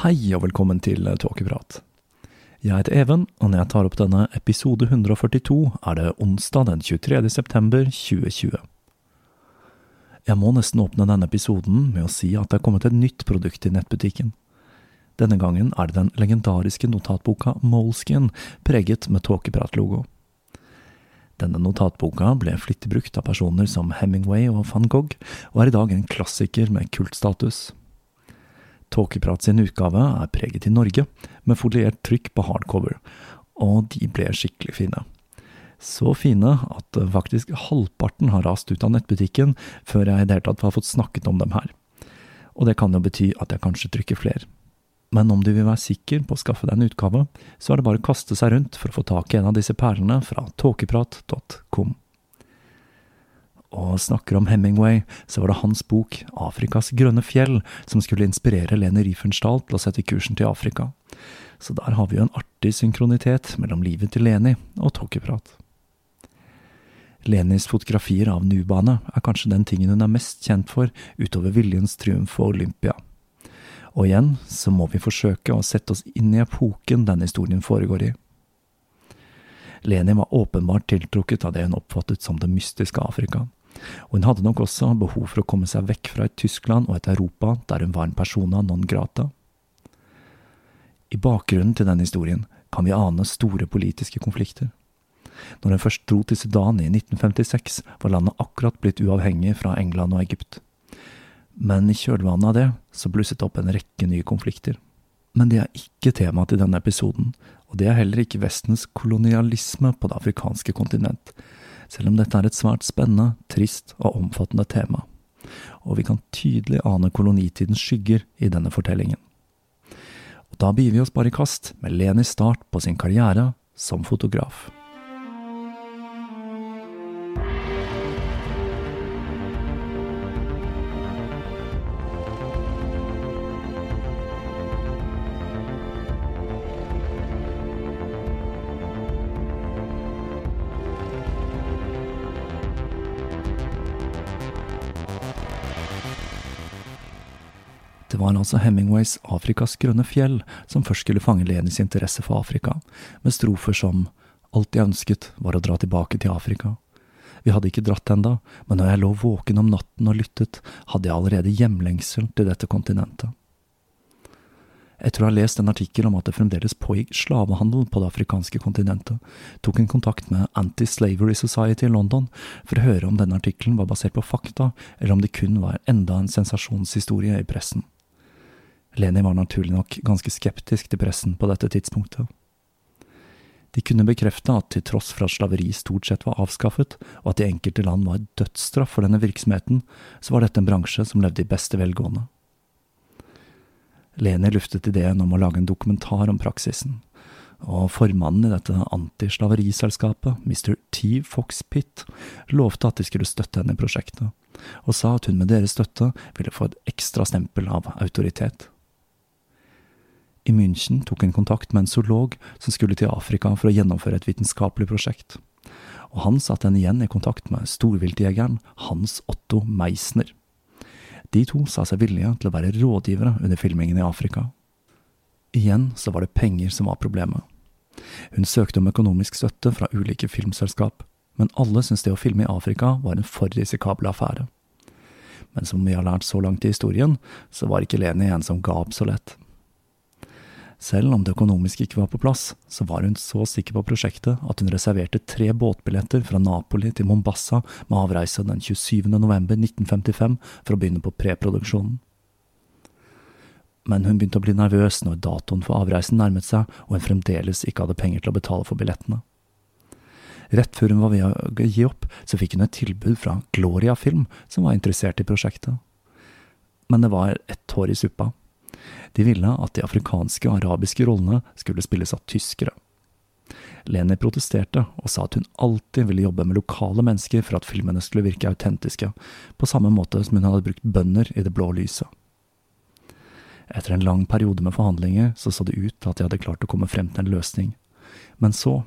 Hei og velkommen til Tåkeprat. Jeg heter Even, og når jeg tar opp denne episode 142, er det onsdag den 23. september 2020. Jeg må nesten åpne denne episoden med å si at det er kommet et nytt produkt i nettbutikken. Denne gangen er det den legendariske notatboka Moleskin, preget med Tåkeprat-logo. Denne notatboka ble flittig brukt av personer som Hemingway og van Gogh, og er i dag en klassiker med kultstatus. Tåkeprat sin utgave er preget i Norge, med foliert trykk på hardcover, og de ble skikkelig fine. Så fine at faktisk halvparten har rast ut av nettbutikken før jeg i det hele tatt har fått snakket om dem her. Og det kan jo bety at jeg kanskje trykker flere. Men om du vil være sikker på å skaffe deg en utgave, så er det bare å kaste seg rundt for å få tak i en av disse perlene fra tåkeprat.com. Og snakker om Hemingway, så var det hans bok Afrikas grønne fjell som skulle inspirere Lene Riefenstahl til å sette kursen til Afrika. Så der har vi jo en artig synkronitet mellom livet til Leni og Tåkeprat. Lenis fotografier av Nubaene er kanskje den tingen hun er mest kjent for utover Viljens triumf og Olympia. Og igjen så må vi forsøke å sette oss inn i epoken denne historien foregår i. Leni var åpenbart tiltrukket av det hun oppfattet som det mystiske Afrika, og hun hadde nok også behov for å komme seg vekk fra et Tyskland og et Europa der hun var en persona non grata. I bakgrunnen til denne historien kan vi ane store politiske konflikter. Når hun først dro til Sudan i 1956, var landet akkurat blitt uavhengig fra England og Egypt. Men i kjølvannet av det så blusset det opp en rekke nye konflikter. Men det er ikke temaet til denne episoden, og det er heller ikke Vestens kolonialisme på det afrikanske kontinent, selv om dette er et svært spennende, trist og omfattende tema. Og vi kan tydelig ane kolonitidens skygger i denne fortellingen. Og da begir vi oss bare i kast med Lenis start på sin karriere som fotograf. Det var altså Hemingways Afrikas grønne fjell som først skulle fange Lenis interesse for Afrika, med strofer som Alt jeg ønsket var å dra tilbake til Afrika. Vi hadde ikke dratt enda, men når jeg lå våken om natten og lyttet, hadde jeg allerede hjemlengsel til dette kontinentet. Etter å ha lest en artikkel om at det fremdeles pågikk slavehandel på det afrikanske kontinentet, tok en kontakt med Anti-Slavery Society i London for å høre om denne artikkelen var basert på fakta, eller om det kun var enda en sensasjonshistorie i pressen. Leni var naturlig nok ganske skeptisk til pressen på dette tidspunktet. De kunne bekrefte at til tross for at slaveri stort sett var avskaffet, og at i enkelte land var dødsstraff for denne virksomheten, så var dette en bransje som levde i beste velgående. Leni luftet ideen om å lage en dokumentar om praksisen, og formannen i dette antislaveriselskapet, Mr. T. Fox Pitt, lovte at de skulle støtte henne i prosjektet, og sa at hun med deres støtte ville få et ekstra stempel av autoritet. I München tok hun kontakt med en zoolog som skulle til Afrika for å gjennomføre et vitenskapelig prosjekt, og han satte henne igjen i kontakt med storviltjegeren Hans Otto Meisner. De to sa seg villige til å være rådgivere under filmingen i Afrika. Igjen så var det penger som var problemet. Hun søkte om økonomisk støtte fra ulike filmselskap, men alle syntes det å filme i Afrika var en for risikabel affære. Men som vi har lært så langt i historien, så var ikke Leni en som ga opp så lett. Selv om det økonomiske ikke var på plass, så var hun så sikker på prosjektet at hun reserverte tre båtbilletter fra Napoli til Mombasa med avreise den 27. november 1955 for å begynne på preproduksjonen. Men hun begynte å bli nervøs når datoen for avreisen nærmet seg og hun fremdeles ikke hadde penger til å betale for billettene. Rett før hun var ved å gi opp, så fikk hun et tilbud fra Gloria Film, som var interessert i prosjektet. Men det var ett hår i suppa. De ville at de afrikanske og arabiske rollene skulle spilles av tyskere. Leni protesterte og sa at hun alltid ville jobbe med lokale mennesker for at filmene skulle virke autentiske, på samme måte som hun hadde brukt bønder i det blå lyset. Etter en lang periode med forhandlinger så så det ut til at de hadde klart å komme frem til en løsning. Men så,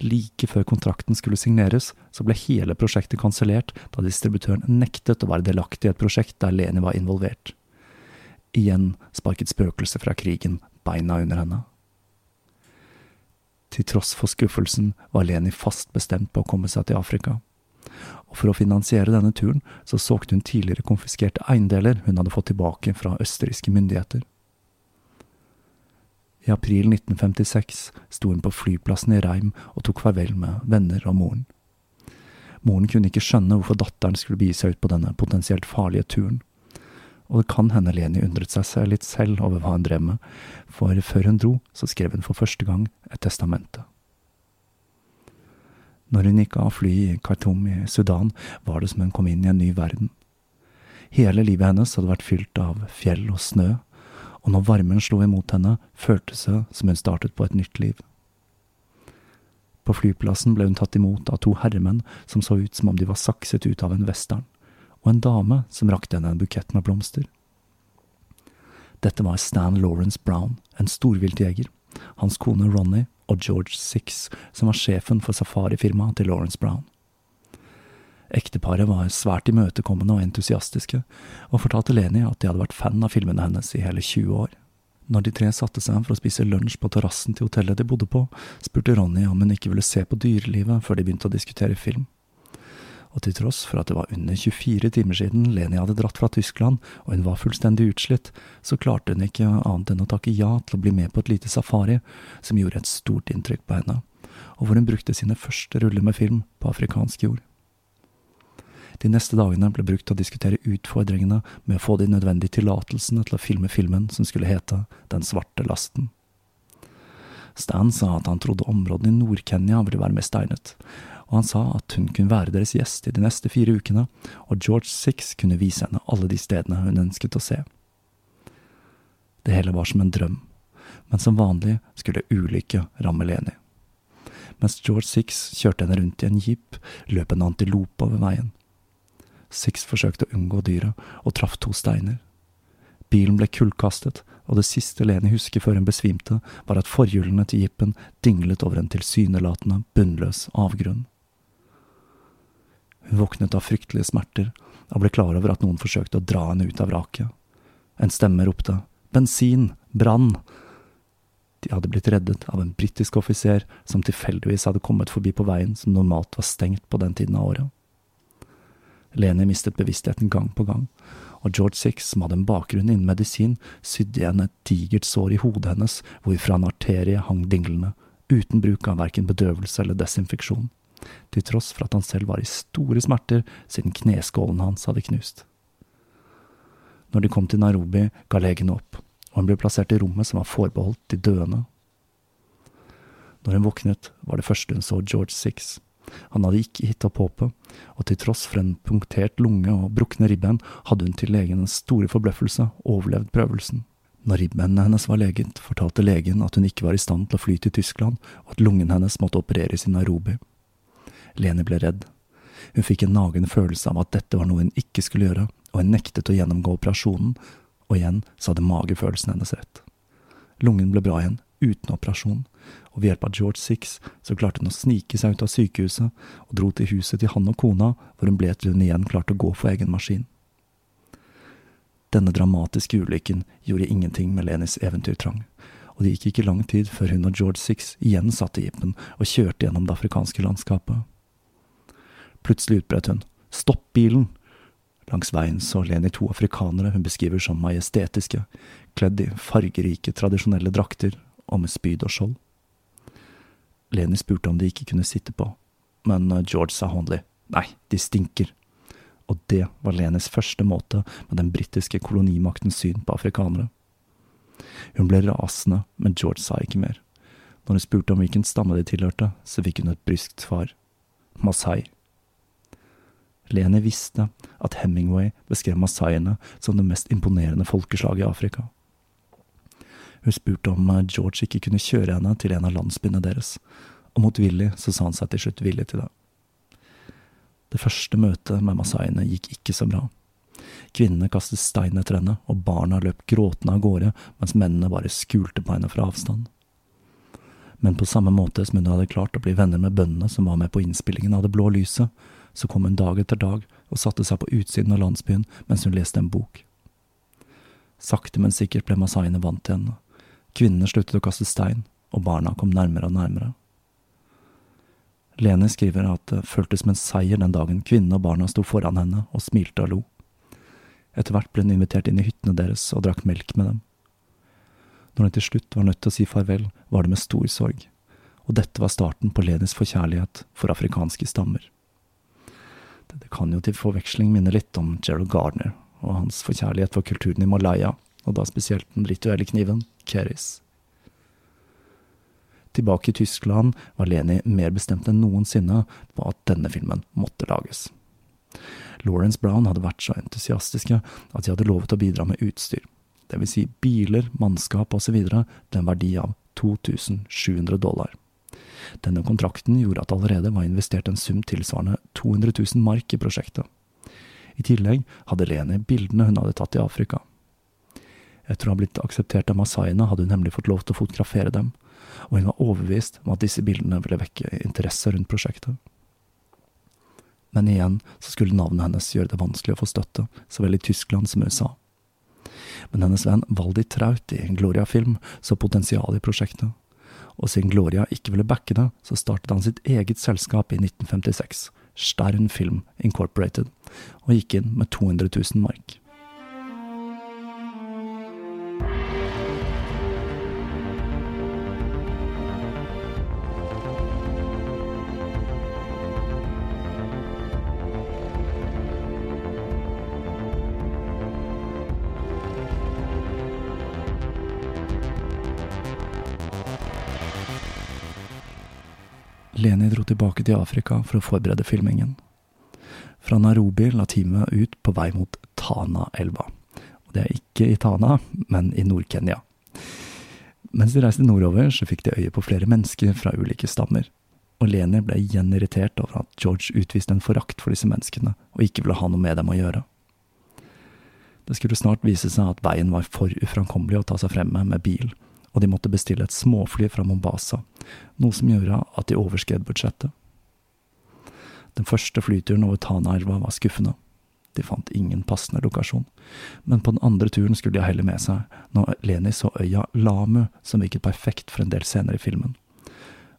like før kontrakten skulle signeres, så ble hele prosjektet kansellert da distributøren nektet å være delaktig i et prosjekt der Leni var involvert. Igjen sparket spøkelset fra krigen beina under henne. Til tross for skuffelsen var Leni fast bestemt på å komme seg til Afrika. Og for å finansiere denne turen så solgte hun tidligere konfiskerte eiendeler hun hadde fått tilbake fra østerrikske myndigheter. I april 1956 sto hun på flyplassen i Reim og tok farvel med venner og moren. Moren kunne ikke skjønne hvorfor datteren skulle begi seg ut på denne potensielt farlige turen og det kan hende Leni undret seg litt selv over hva hun drev med, for før hun dro, så skrev hun for første gang et testamente. Når hun gikk av flyet i Khartoum i Sudan, var det som hun kom inn i en ny verden. Hele livet hennes hadde vært fylt av fjell og snø, og når varmen slo imot henne, føltes det som hun startet på et nytt liv. På flyplassen ble hun tatt imot av to herremenn som så ut som om de var sakset ut av en western og en dame som rakte henne en bukett med blomster. Dette var Stan Lawrence Brown, en storviltjeger, hans kone Ronny og George Six, som var sjefen for safarifirmaet til Lawrence Brown. Ekteparet var svært imøtekommende og entusiastiske, og fortalte Leni at de hadde vært fan av filmene hennes i hele 20 år. Når de tre satte seg for å spise lunsj på terrassen til hotellet de bodde på, spurte Ronny om hun ikke ville se på dyrelivet før de begynte å diskutere film og til tross for at det var under 24 timer siden Leni hadde dratt fra Tyskland og hun var fullstendig utslitt, så klarte hun ikke annet enn å takke ja til å bli med på et lite safari som gjorde et stort inntrykk på henne, og hvor hun brukte sine første ruller med film på afrikansk jord. De neste dagene ble brukt til å diskutere utfordringene med å få de nødvendige tillatelsene til å filme filmen som skulle hete Den svarte lasten. Stan sa at han trodde områdene i Nord-Kenya ville være mest egnet, og han sa at hun kunne være deres gjest i de neste fire ukene, og George Six kunne vise henne alle de stedene hun ønsket å se. Det hele var som en drøm, men som vanlig skulle ulykke ramme Leni. Mens George Six kjørte henne rundt i en jeep, løp en antilope over veien. Six forsøkte å unngå dyret, og traff to steiner. Bilen ble kullkastet, og det siste Leni husker før hun besvimte, var at forhjulene til jeepen dinglet over en tilsynelatende bunnløs avgrunn. Hun våknet av fryktelige smerter og ble klar over at noen forsøkte å dra henne ut av vraket. En stemme ropte bensin, brann. De hadde blitt reddet av en britisk offiser som tilfeldigvis hadde kommet forbi på veien som normalt var stengt på den tiden av året. Leni mistet bevisstheten gang på gang, og George Six, som hadde en bakgrunn innen medisin, sydde igjen et digert sår i hodet hennes hvorfra en arterie hang dinglende, uten bruk av verken bedøvelse eller desinfeksjon til tross for at han selv var i store smerter siden kneskålen hans hadde knust. Når de kom til Nairobi, ga legen opp, og hun ble plassert i rommet som var forbeholdt de døende. Når hun våknet, var det første hun så George Six. Han hadde ikke gitt opp håpet, og til tross for en punktert lunge og brukne ribbein, hadde hun til legenes store forbløffelse overlevd prøvelsen. Når ribbeinet hennes var leget, fortalte legen at hun ikke var i stand til å fly til Tyskland, og at lungen hennes måtte opereres i Nairobi. Leni ble redd. Hun fikk en nagende følelse av at dette var noe hun ikke skulle gjøre, og hun nektet å gjennomgå operasjonen, og igjen så hadde magefølelsen hennes rett. Lungen ble bra igjen, uten operasjon, og ved hjelp av George Six så klarte hun å snike seg ut av sykehuset og dro til huset til han og kona, hvor hun ble til hun igjen klarte å gå for egen maskin. Denne dramatiske ulykken gjorde ingenting med Lenis eventyrtrang, og det gikk ikke lang tid før hun og George Six igjen satt i jeepen og kjørte gjennom det afrikanske landskapet. Plutselig utbrøt hun Stopp bilen! Langs veien så Leni to afrikanere hun beskriver som majestetiske, kledd i fargerike, tradisjonelle drakter og med spyd og skjold. Leni spurte om de ikke kunne sitte på, men George sa håndlig nei, de stinker og det var Lenis første måte med den britiske kolonimaktens syn på afrikanere. Hun ble rasende, men George sa ikke mer. Når hun spurte om hvilken stamme de tilhørte, så fikk hun et bryskt svar. Masai. Leni visste at Hemingway beskrev masaiene som det mest imponerende folkeslaget i Afrika. Hun spurte om George ikke kunne kjøre henne til en av landsbyene deres, og motvillig så sa han seg til slutt villig til det. Det første møtet med masaiene gikk ikke så bra. Kvinnene kastet stein etter henne, og barna løp gråtende av gårde, mens mennene bare skulte på henne fra avstand. Men på samme måte som hun hadde klart å bli venner med bøndene som var med på innspillingen av Det blå lyset, så kom hun dag etter dag og satte seg på utsiden av landsbyen mens hun leste en bok. Sakte, men sikkert ble masaiene vant til henne. Kvinnene sluttet å kaste stein, og barna kom nærmere og nærmere. Lene skriver at det føltes som en seier den dagen kvinnene og barna sto foran henne og smilte og lo. Etter hvert ble hun invitert inn i hyttene deres og drakk melk med dem. Når hun til slutt var nødt til å si farvel, var det med stor sorg, og dette var starten på Lenis forkjærlighet for afrikanske stammer. Det kan jo til forveksling minne litt om Gerald Gardner og hans forkjærlighet for kulturen i Malaya, og da spesielt den rituelle kniven, keris. Tilbake i Tyskland var Leni mer bestemt enn noensinne på at denne filmen måtte lages. Lawrence Brown hadde vært så entusiastiske at de hadde lovet å bidra med utstyr, vil si biler, mannskap osv., til en verdi av 2700 dollar. Denne kontrakten gjorde at det allerede var investert en sum tilsvarende 200 000 mark i prosjektet. I tillegg hadde Leni bildene hun hadde tatt i Afrika. Etter å ha blitt akseptert av masaiene hadde hun nemlig fått lov til å fotografere dem, og hun var overbevist om at disse bildene ville vekke interesse rundt prosjektet. Men igjen så skulle navnet hennes gjøre det vanskelig å få støtte, så vel i Tyskland som USA. Men hennes venn Valdi Traut i en Gloria Film så potensial i prosjektet, og siden Gloria ikke ville backe det, så startet han sitt eget selskap i 1956, Stern Film Incorporated, og gikk inn med 200 000 mark. Leni dro tilbake til Afrika for å forberede filmingen. Fra Nairobi la teamet ut på vei mot Tana-elva. Og det er ikke i Tana, men i Nord-Kenya. Mens de reiste nordover, så fikk de øye på flere mennesker fra ulike stammer. Og Leni ble igjen irritert over at George utviste en forakt for disse menneskene, og ikke ville ha noe med dem å gjøre. Det skulle snart vise seg at veien var for uframkommelig å ta seg frem med med bil, og de måtte bestille et småfly fra Mombasa, noe som gjorde at de overskred budsjettet. Den første flyturen over Tanaelva var skuffende. De fant ingen passende lokasjon, men på den andre turen skulle de ha heller med seg når Leni så øya Lamu, som virket perfekt for en del scener i filmen.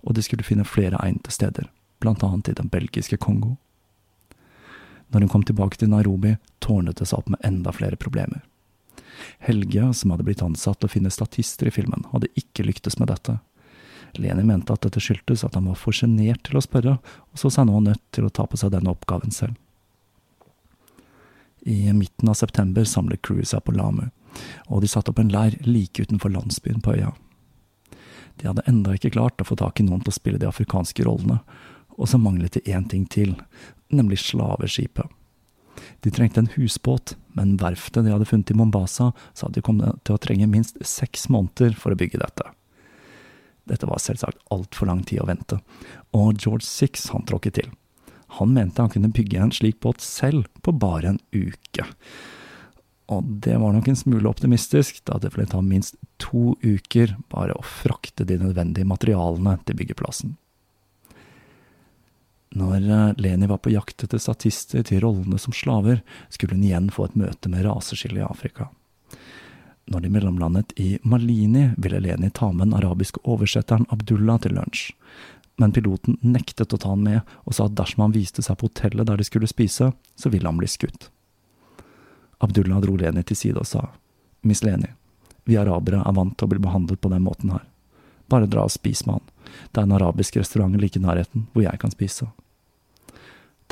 Og de skulle finne flere egnede steder, blant annet i den belgiske Kongo. Når hun kom tilbake til Nairobi, tårnet det seg opp med enda flere problemer. Helge, som hadde blitt ansatt til å finne statister i filmen, hadde ikke lyktes med dette. Leni mente at dette skyldtes at han var for sjenert til å spørre, og så seg nå nødt til å ta på seg denne oppgaven selv. I midten av september samlet crewet seg på Lamu, og de satte opp en leir like utenfor landsbyen på øya. De hadde enda ikke klart å få tak i noen til å spille de afrikanske rollene, og så manglet de én ting til, nemlig slaveskipet. De trengte en husbåt, men verftet de hadde funnet i Mombasa, sa de kom til å trenge minst seks måneder for å bygge dette. Dette var selvsagt altfor lang tid å vente, og George Six han tråkket til. Han mente han kunne bygge en slik båt selv på bare en uke. Og det var nok en smule optimistisk, da det ville ta minst to uker bare å frakte de nødvendige materialene til byggeplassen. Når eh, Leni var på jakt etter statister til rollene som slaver, skulle hun igjen få et møte med raseskillet i Afrika. Når de mellomlandet i Malini, ville Leni ta med den arabiske oversetteren Abdullah til lunsj. Men piloten nektet å ta han med, og sa at dersom han viste seg på hotellet der de skulle spise, så ville han bli skutt. Abdullah dro Leni til side og sa, Miss Leni, vi arabere er vant til å bli behandlet på den måten her. Bare dra og spis med han. Det er en arabisk restaurant like i nærheten, hvor jeg kan spise.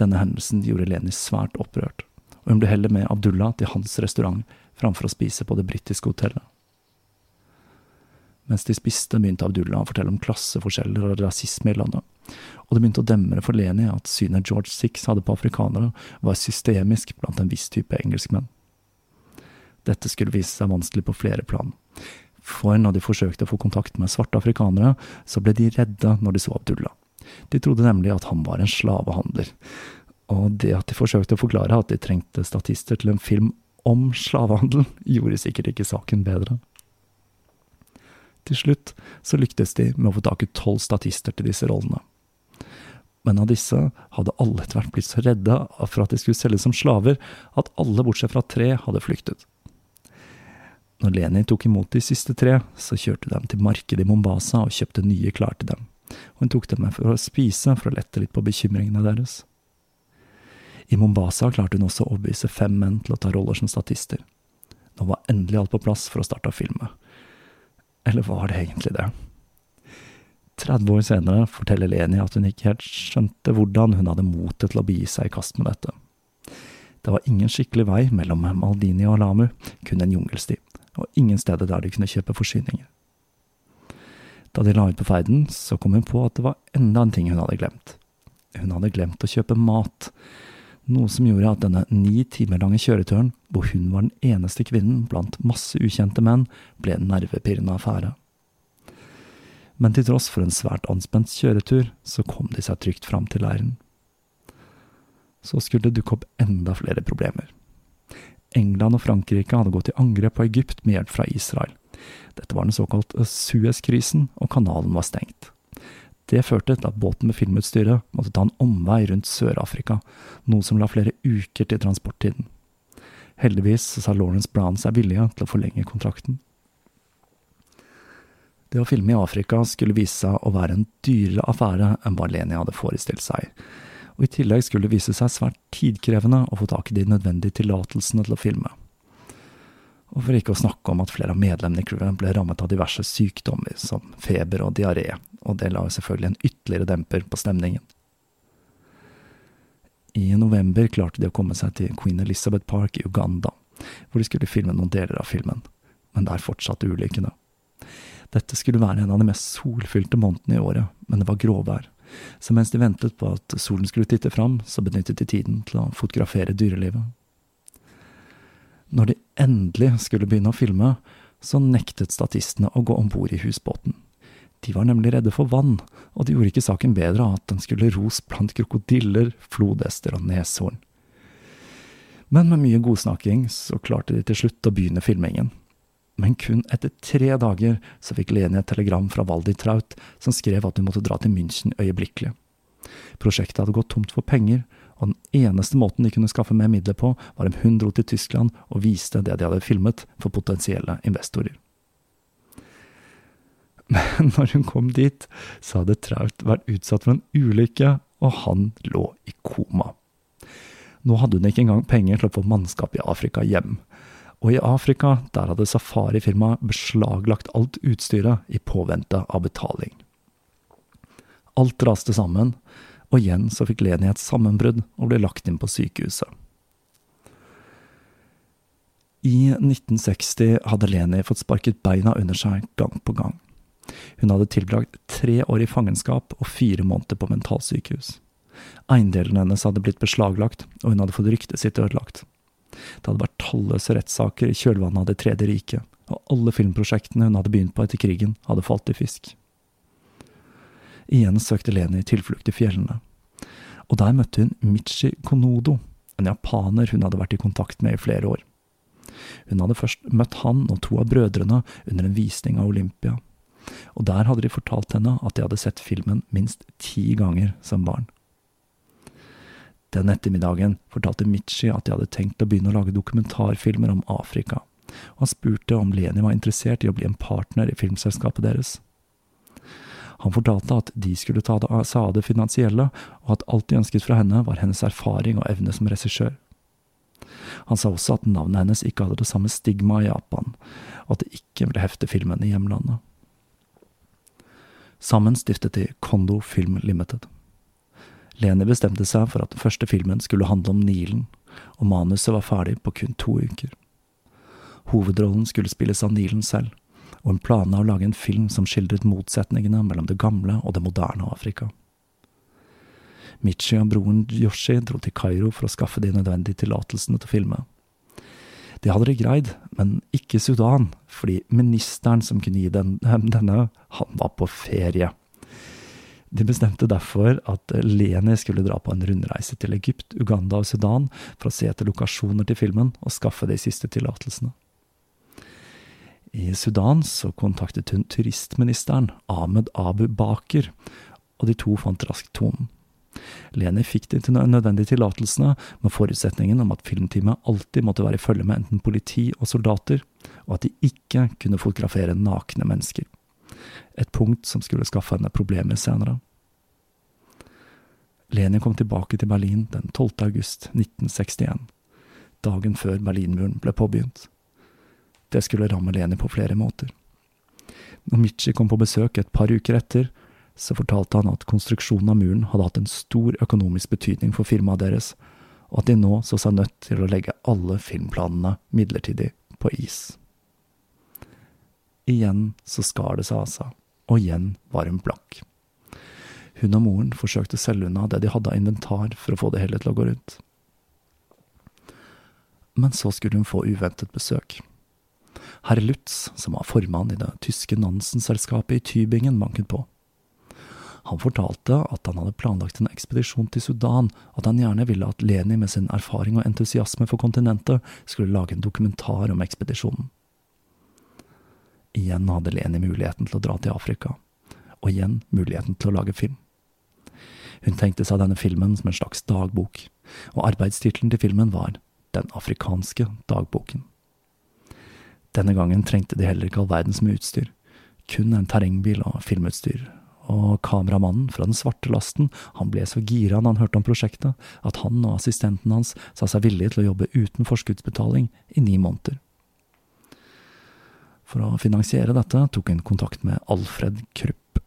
Denne hendelsen gjorde Leni svært opprørt, og hun ble heller med Abdullah til hans restaurant framfor å spise på det britiske hotellet. Mens de spiste, begynte Abdullah å fortelle om klasseforskjeller og rasisme i landet, og det begynte å demre for Leni at synet George Six hadde på afrikanere, var systemisk blant en viss type engelskmenn. Dette skulle vise seg vanskelig på flere plan. For når de forsøkte å få kontakt med svarte afrikanere, så ble de redde når de så Abdullah. De trodde nemlig at han var en slavehandler. Og det at de forsøkte å forklare at de trengte statister til en film om slavehandel, gjorde sikkert ikke saken bedre. Til slutt så lyktes de med å få tak i tolv statister til disse rollene. Men av disse hadde alle etter hvert blitt så redde for at de skulle selges som slaver, at alle bortsett fra tre hadde flyktet. Når Leni tok imot de siste tre, så kjørte de til markedet i Mombasa og kjøpte nye klær til dem, hun tok dem med for å spise for å lette litt på bekymringene deres. I Mombasa klarte hun også å overbevise fem menn til å ta roller som statister. Nå var endelig alt på plass for å starte å filme. Eller var det egentlig det? 30 år senere forteller Leni at hun ikke helt skjønte hvordan hun hadde motet til å begi seg i kast med dette. Det var ingen skikkelig vei mellom Maldini og Lamu, kun en jungelsti og ingen steder der de kunne kjøpe forsyninger. Da de la ut på ferden, så kom hun på at det var enda en ting hun hadde glemt. Hun hadde glemt å kjøpe mat, noe som gjorde at denne ni timer lange kjøreturen, hvor hun var den eneste kvinnen blant masse ukjente menn, ble en nervepirrende affære. Men til tross for en svært anspent kjøretur, så kom de seg trygt fram til leiren. Så skulle det dukke opp enda flere problemer. England og Frankrike hadde gått i angrep på Egypt med hjelp fra Israel. Dette var den såkalt Suez-krisen, og kanalen var stengt. Det førte til at båten med filmutstyret måtte ta en omvei rundt Sør-Afrika, noe som la flere uker til transporttiden. Heldigvis sa Lawrence Brown seg villige til å forlenge kontrakten. Det å filme i Afrika skulle vise seg å være en dyrere affære enn hva Leni hadde forestilt seg, og i tillegg skulle det vise seg svært tidkrevende å få tak i de nødvendige tillatelsene til å filme. Og for ikke å snakke om at flere av medlemmene i crewet ble rammet av diverse sykdommer, som feber og diaré, og det la selvfølgelig en ytterligere demper på stemningen. I november klarte de å komme seg til Queen Elizabeth Park i Uganda, hvor de skulle filme noen deler av filmen, men der fortsatte ulykkene. Dette skulle være en av de mest solfylte månedene i året, men det var gråvær, så mens de ventet på at solen skulle titte fram, så benyttet de tiden til å fotografere dyrelivet. Når de endelig skulle begynne å filme, så nektet statistene å gå om bord i husbåten. De var nemlig redde for vann, og det gjorde ikke saken bedre at den skulle ros blant krokodiller, flodhester og neshorn. Men med mye godsnakking så klarte de til slutt å begynne filmingen, men kun etter tre dager så fikk Leni et telegram fra Waldi Traut, som skrev at hun måtte dra til München øyeblikkelig. Prosjektet hadde gått tomt for penger, og den eneste måten de kunne skaffe mer midler på, var om hun dro til Tyskland og viste det de hadde filmet, for potensielle investorer. Men når hun kom dit, så hadde Traut vært utsatt for en ulykke, og han lå i koma. Nå hadde hun ikke engang penger til å få mannskap i Afrika hjem, og i Afrika, der hadde safarifirmaet beslaglagt alt utstyret i påvente av betaling. Alt raste sammen, og igjen så fikk Leni et sammenbrudd og ble lagt inn på sykehuset. I 1960 hadde Leni fått sparket beina under seg gang på gang. Hun hadde tilbrakt tre år i fangenskap og fire måneder på mentalsykehus. Eiendelen hennes hadde blitt beslaglagt, og hun hadde fått ryktet sitt ødelagt. Det hadde vært talløse rettssaker i kjølvannet av Det tredje riket, og alle filmprosjektene hun hadde begynt på etter krigen, hadde falt i fisk. Igjen søkte Leni tilflukt i fjellene, og der møtte hun Michi Konodo, en japaner hun hadde vært i kontakt med i flere år. Hun hadde først møtt han og to av brødrene under en visning av Olympia, og der hadde de fortalt henne at de hadde sett filmen minst ti ganger som barn. Den ettermiddagen fortalte Michi at de hadde tenkt å begynne å lage dokumentarfilmer om Afrika, og han spurte om Leni var interessert i å bli en partner i filmselskapet deres. Han fortalte at de skulle ta seg av det finansielle, og at alt de ønsket fra henne, var hennes erfaring og evne som regissør. Han sa også at navnet hennes ikke hadde det samme stigma i Japan, og at det ikke ville hefte filmen i hjemlandet. Sammen stiftet de Kondo Film Limited. Leni bestemte seg for at den første filmen skulle handle om Nilen, og manuset var ferdig på kun to uker. Hovedrollen skulle spilles av Nilen selv, og hun planla å lage en film som skildret motsetningene mellom det gamle og det moderne Afrika. Michi og broren Yoshi dro til Kairo for å skaffe de nødvendige tillatelsene til å filme. Det hadde de greid, men ikke Sudan, fordi ministeren som kunne gi den, denne, han var på ferie. De bestemte derfor at Leni skulle dra på en rundreise til Egypt, Uganda og Sudan for å se etter lokasjoner til filmen og skaffe de siste tillatelsene. I Sudan så kontaktet hun turistministeren, Ahmed Abu Baker, og de to fant raskt tonen. Leni fikk de nødvendige tillatelsene, med forutsetningen om at filmteamet alltid måtte være i følge med enten politi og soldater, og at de ikke kunne fotografere nakne mennesker. Et punkt som skulle skaffe henne problemer senere. Leni kom tilbake til Berlin den 12. august 1961, dagen før Berlinmuren ble påbegynt. Det skulle ramme Leni på flere måter. Når Michi kom på besøk et par uker etter, så fortalte han at konstruksjonen av muren hadde hatt en stor økonomisk betydning for firmaet deres, og at de nå så seg nødt til å legge alle filmplanene midlertidig på is. Igjen så skar det seg av seg, og igjen var hun blakk. Hun og moren forsøkte å selge unna det de hadde av inventar for å få det hele til å gå rundt. Men så skulle hun få uventet besøk. Herr Lutz, som var formann i det tyske Nansen-selskapet i Tybingen, banket på. Han fortalte at han hadde planlagt en ekspedisjon til Sudan, at han gjerne ville at Leni med sin erfaring og entusiasme for kontinentet skulle lage en dokumentar om ekspedisjonen. Igjen hadde Leni muligheten til å dra til Afrika, og igjen muligheten til å lage film. Hun tenkte seg denne filmen som en slags dagbok, og arbeidstittelen til filmen var Den afrikanske dagboken. Denne gangen trengte de heller ikke all verdens med utstyr, kun en terrengbil og filmutstyr, og kameramannen fra den svarte lasten, han ble så gira da han hørte om prosjektet, at han og assistenten hans sa seg villige til å jobbe uten forskuddsbetaling i ni måneder. For å finansiere dette tok hun kontakt med Alfred Krupp,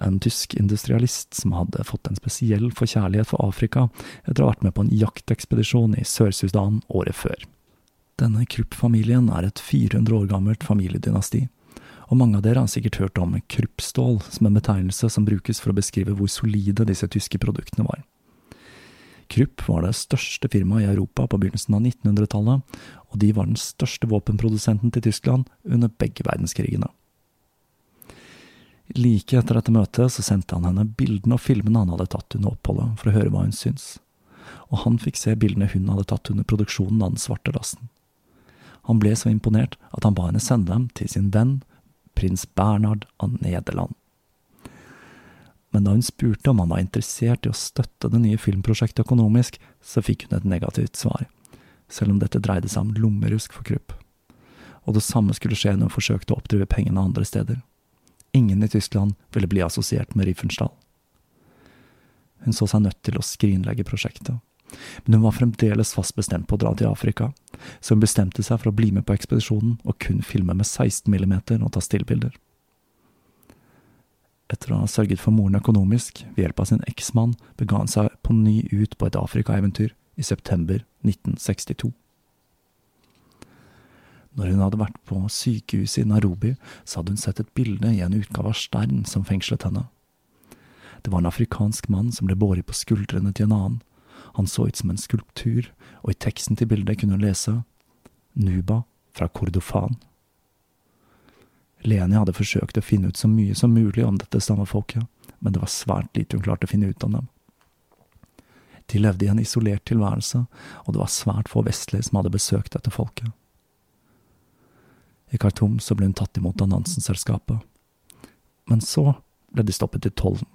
en tysk industrialist som hadde fått en spesiell forkjærlighet for Afrika etter å ha vært med på en jaktekspedisjon i Sør-Sudan året før. Denne Krupp-familien er et 400 år gammelt familiedynasti, og mange av dere har sikkert hørt om Kruppstål som en betegnelse som brukes for å beskrive hvor solide disse tyske produktene var. Krupp var det største firmaet i Europa på begynnelsen av 1900-tallet, og de var den største våpenprodusenten til Tyskland under begge verdenskrigene. Like etter dette møtet så sendte han henne bildene og filmene han hadde tatt under oppholdet, for å høre hva hun syntes, og han fikk se bildene hun hadde tatt under produksjonen av den svarte lasten. Han ble så imponert at han ba henne sende dem til sin venn prins Bernhard av Nederland. Men da hun spurte om han var interessert i å støtte det nye filmprosjektet økonomisk, så fikk hun et negativt svar, selv om dette dreide seg om lommerusk for Krupp. Og det samme skulle skje når hun forsøkte å oppdrive pengene andre steder. Ingen i Tyskland ville bli assosiert med Riefenstahl. Hun så seg nødt til å skrinlegge prosjektet, men hun var fremdeles fast bestemt på å dra til Afrika, så hun bestemte seg for å bli med på ekspedisjonen og kun filme med 16 mm og ta stillbilder. Etter å ha sørget for moren økonomisk ved hjelp av sin eksmann, bega hun seg på ny ut på et Afrika-eventyr i september 1962. Når hun hadde vært på sykehuset i Nairobi, så hadde hun sett et bilde i en utgave av Stern som fengslet henne. Det var en afrikansk mann som ble båret på skuldrene til en annen. Han så ut som en skulptur, og i teksten til bildet kunne hun lese Nuba fra Kordofan. Leni hadde forsøkt å finne ut så mye som mulig om dette stammefolket, men det var svært lite hun klarte å finne ut om dem. De levde i en isolert tilværelse, og det var svært få vestlige som hadde besøkt dette folket. I Khartoum så ble hun tatt imot av Nansen-selskapet, men så ble de stoppet i tollen.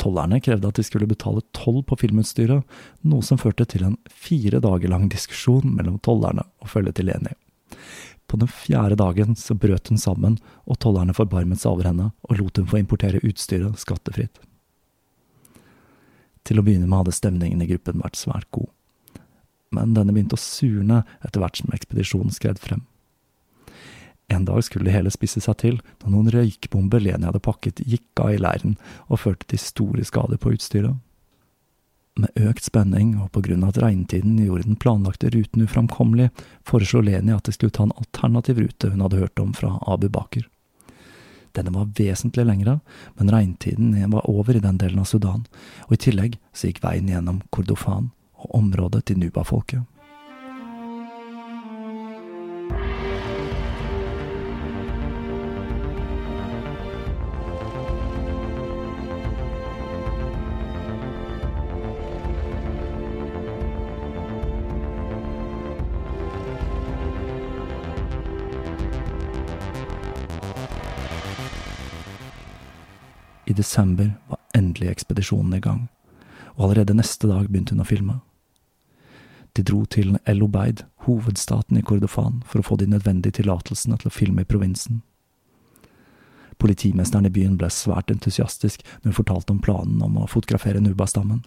Tollerne krevde at de skulle betale toll på filmutstyret, noe som førte til en fire dager lang diskusjon mellom tollerne og følget til Leni. På den fjerde dagen så brøt hun sammen, og tollerne forbarmet seg over henne og lot hun få importere utstyret skattefritt. Til å begynne med hadde stemningen i gruppen vært svært god, men denne begynte å surne etter hvert som ekspedisjonen skred frem. En dag skulle det hele spisse seg til da noen røykbomber Leni hadde pakket, gikk av i leiren og førte til store skader på utstyret. Med økt spenning og på grunn av at regntiden gjorde den planlagte ruten uframkommelig, foreslo Leni at de skulle ta en alternativ rute hun hadde hørt om fra Abu Baker. Denne var vesentlig lengre, men regntiden var over i den delen av Sudan, og i tillegg så gikk veien gjennom Kordofan og området til Nuba-folket. I desember var endelig ekspedisjonen i gang, og allerede neste dag begynte hun å filme. De dro til El Obeid, hovedstaten i Kordofan, for å få de nødvendige tillatelsene til å filme i provinsen. Politimesteren i byen ble svært entusiastisk når hun fortalte om planen om å fotografere Nuba-stammen.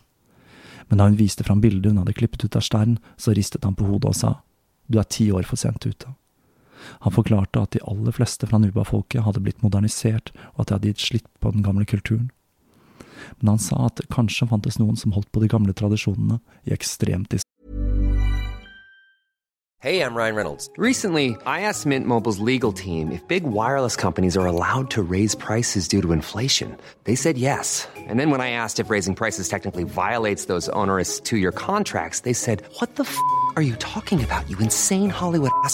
Men da hun viste fram bildet hun hadde klippet ut av steinen, så ristet han på hodet og sa, du er ti år for sent ute. Han forklarte at de aller fleste fra Nuba-folket hadde blitt modernisert, og at de hadde gitt slipp på den gamle kulturen. Men han sa at det kanskje fantes noen som holdt på de gamle tradisjonene i ekstremt Hey, I'm Ryan Reynolds. Recently, I asked Mint Mobile's legal team if big wireless companies are allowed to raise prices due to inflation. They said yes. And then when I asked if raising prices technically violates those onerous two year contracts, they said, What the f are you talking about, you insane Hollywood ass?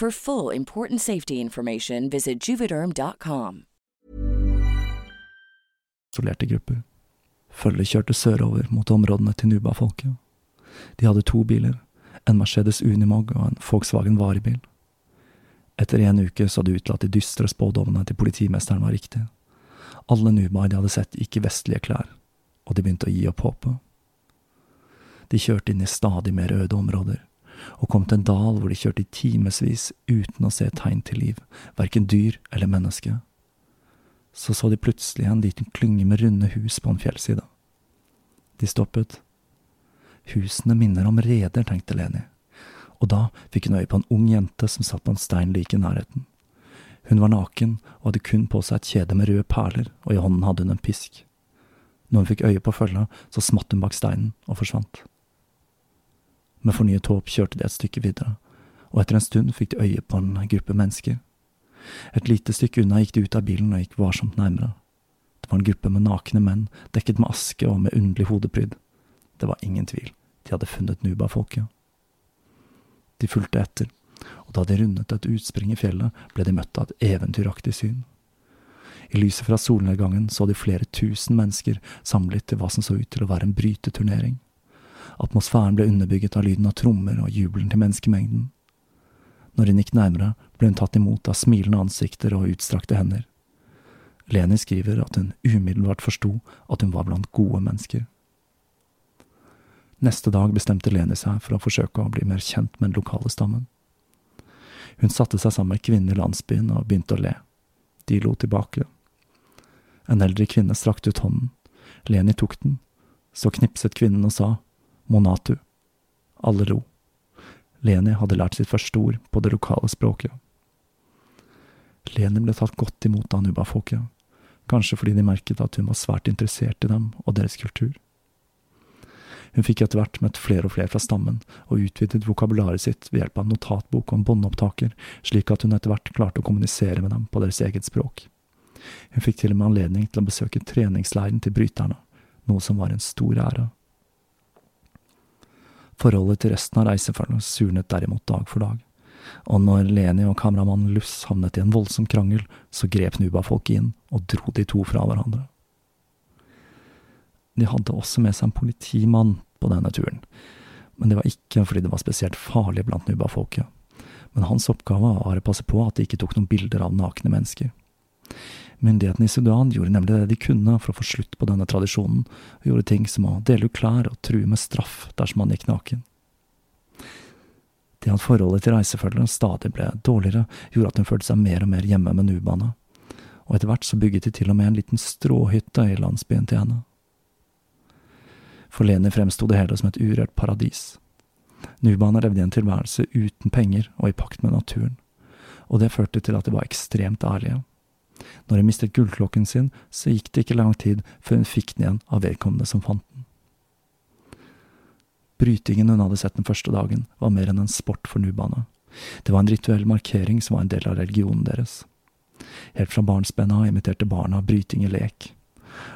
For full important safety information, visit juvederm.com. isolerte grupper. Følget kjørte sørover mot områdene til Nuba-folket. De hadde to biler, en Mercedes Unimog og en Volkswagen varebil. Etter en uke så det ut til at de dystre spådommene til politimesteren var riktige. Alle Nuba de hadde sett, gikk i vestlige klær, og de begynte å gi opp håpet. De kjørte inn i stadig mer øde områder, og kom til en dal hvor de kjørte i timevis uten å se tegn til liv, verken dyr eller menneske. Så så de plutselig en liten klynge med runde hus på en fjellside. De stoppet. Husene minner om reder, tenkte Leni, og da fikk hun øye på en ung jente som satt på en stein like i nærheten. Hun var naken og hadde kun på seg et kjede med røde perler, og i hånden hadde hun en pisk. Når hun fikk øye på følga, så smatt hun bak steinen og forsvant. Med fornyet håp kjørte de et stykke videre, og etter en stund fikk de øye på en gruppe mennesker. Et lite stykke unna gikk de ut av bilen og gikk varsomt nærmere. Det var en gruppe med nakne menn, dekket med aske og med underlig hodepryd. Det var ingen tvil, de hadde funnet Nuba-folket. De fulgte etter, og da de rundet et utspring i fjellet, ble de møtt av et eventyraktig syn. I lyset fra solnedgangen så de flere tusen mennesker samlet til hva som så ut til å være en bryteturnering. Atmosfæren ble underbygget av lyden av trommer og jubelen til menneskemengden. Når hun gikk nærmere, ble hun tatt imot av smilende ansikter og utstrakte hender. Leni skriver at hun umiddelbart forsto at hun var blant gode mennesker. Neste dag bestemte Leni seg for å forsøke å bli mer kjent med den lokale stammen. Hun satte seg sammen med kvinnen i landsbyen og begynte å le. De lo tilbake. En eldre kvinne strakte ut hånden. Leni tok den. Så knipset kvinnen og sa Monatu. Alle lo. Leni hadde lært sitt første ord på det lokale språket. Leni ble tatt godt imot av Nuba-folket, kanskje fordi de merket at hun var svært interessert i dem og deres kultur. Hun fikk etter hvert møtt flere og flere fra stammen, og utvidet vokabularet sitt ved hjelp av notatbok og en båndopptaker, slik at hun etter hvert klarte å kommunisere med dem på deres eget språk. Hun fikk til og med anledning til å besøke treningsleiren til bryterne, noe som var en stor ære. Forholdet til resten av reisefølget surnet derimot dag for dag, og når Leni og kameramannen Luss havnet i en voldsom krangel, så grep Nuba-folket inn og dro de to fra hverandre. De hadde også med seg en politimann på denne turen, men det var ikke fordi det var spesielt farlig blant Nuba-folket, men hans oppgave var å passe på at de ikke tok noen bilder av nakne mennesker. Myndighetene i Sudan gjorde nemlig det de kunne for å få slutt på denne tradisjonen, og gjorde ting som å dele ut klær og true med straff dersom man gikk naken. Det at forholdet til reisefølgeren stadig ble dårligere, gjorde at hun følte seg mer og mer hjemme med nubaene, og etter hvert så bygget de til og med en liten stråhytte i landsbyen til henne. For Leni fremsto det hele som et urørt paradis. Nubaene levde i en tilværelse uten penger og i pakt med naturen, og det førte til at de var ekstremt ærlige. Når hun mistet gullklokken sin, så gikk det ikke lang tid før hun fikk den igjen av vedkommende som fant den. Brytingen hun hadde sett den første dagen, var mer enn en sport for nubaene. Det var en rituell markering som var en del av religionen deres. Helt fra barnsbena imiterte barna bryting i lek.